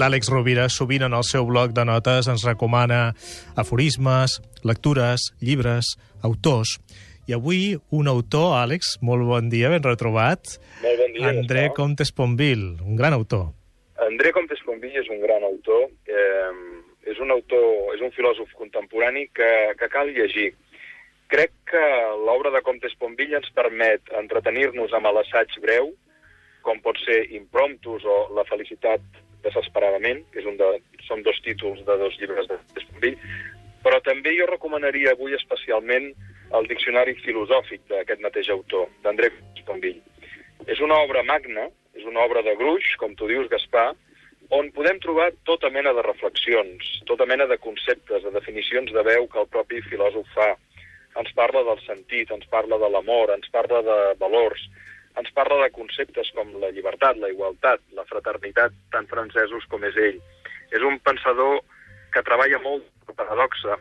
L'Àlex Rovira sovint en el seu bloc de notes ens recomana aforismes, lectures, llibres, autors. I avui un autor, Àlex, molt bon dia, ben retrobat. Molt bon dia. André Gaspar. Comtes Ponville, un gran autor. André Comtes Convill és un gran autor. Eh, és un autor, és un filòsof contemporani que, que cal llegir. Crec que l'obra de Comtes Ponvill ens permet entretenir-nos amb l'assaig breu, com pot ser Impromptus o La felicitat desesperadament, que és un de, són dos títols de dos llibres de Ponvill, però també jo recomanaria avui especialment el Diccionari Filosòfic d'aquest mateix autor, d'André Comtes Ponvill. És una obra magna, és una obra de gruix, com tu dius, Gaspar, on podem trobar tota mena de reflexions, tota mena de conceptes, de definicions de veu que el propi filòsof fa. Ens parla del sentit, ens parla de l'amor, ens parla de valors, ens parla de conceptes com la llibertat, la igualtat, la fraternitat, tan francesos com és ell. És un pensador que treballa molt per paradoxa.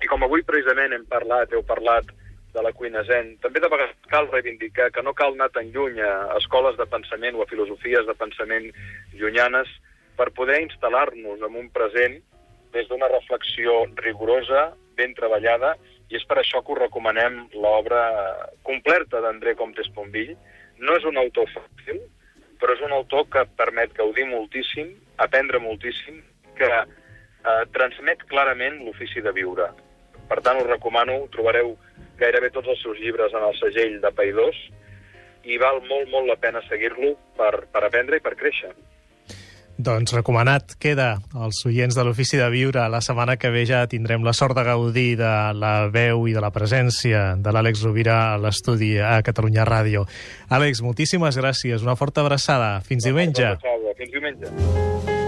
I com avui precisament hem parlat, heu parlat de la cuina zen, també de vegades cal reivindicar que no cal anar tan lluny a escoles de pensament o a filosofies de pensament llunyanes per poder instal·lar-nos en un present des d'una reflexió rigorosa, ben treballada, i és per això que us recomanem l'obra completa d'André Comtes Ponvill. No és un autor fàcil, però és un autor que permet gaudir moltíssim, aprendre moltíssim, que eh, transmet clarament l'ofici de viure. Per tant, us recomano, trobareu gairebé tots els seus llibres en el segell de Paidós i val molt, molt la pena seguir-lo per, per aprendre i per créixer. Doncs recomanat queda als oients de l'Ofici de Viure. La setmana que ve ja tindrem la sort de gaudir de la veu i de la presència de l'Àlex Rovira a l'estudi a Catalunya Ràdio. Àlex, moltíssimes gràcies. Una forta abraçada. Fins diumenge. Fins diumenge.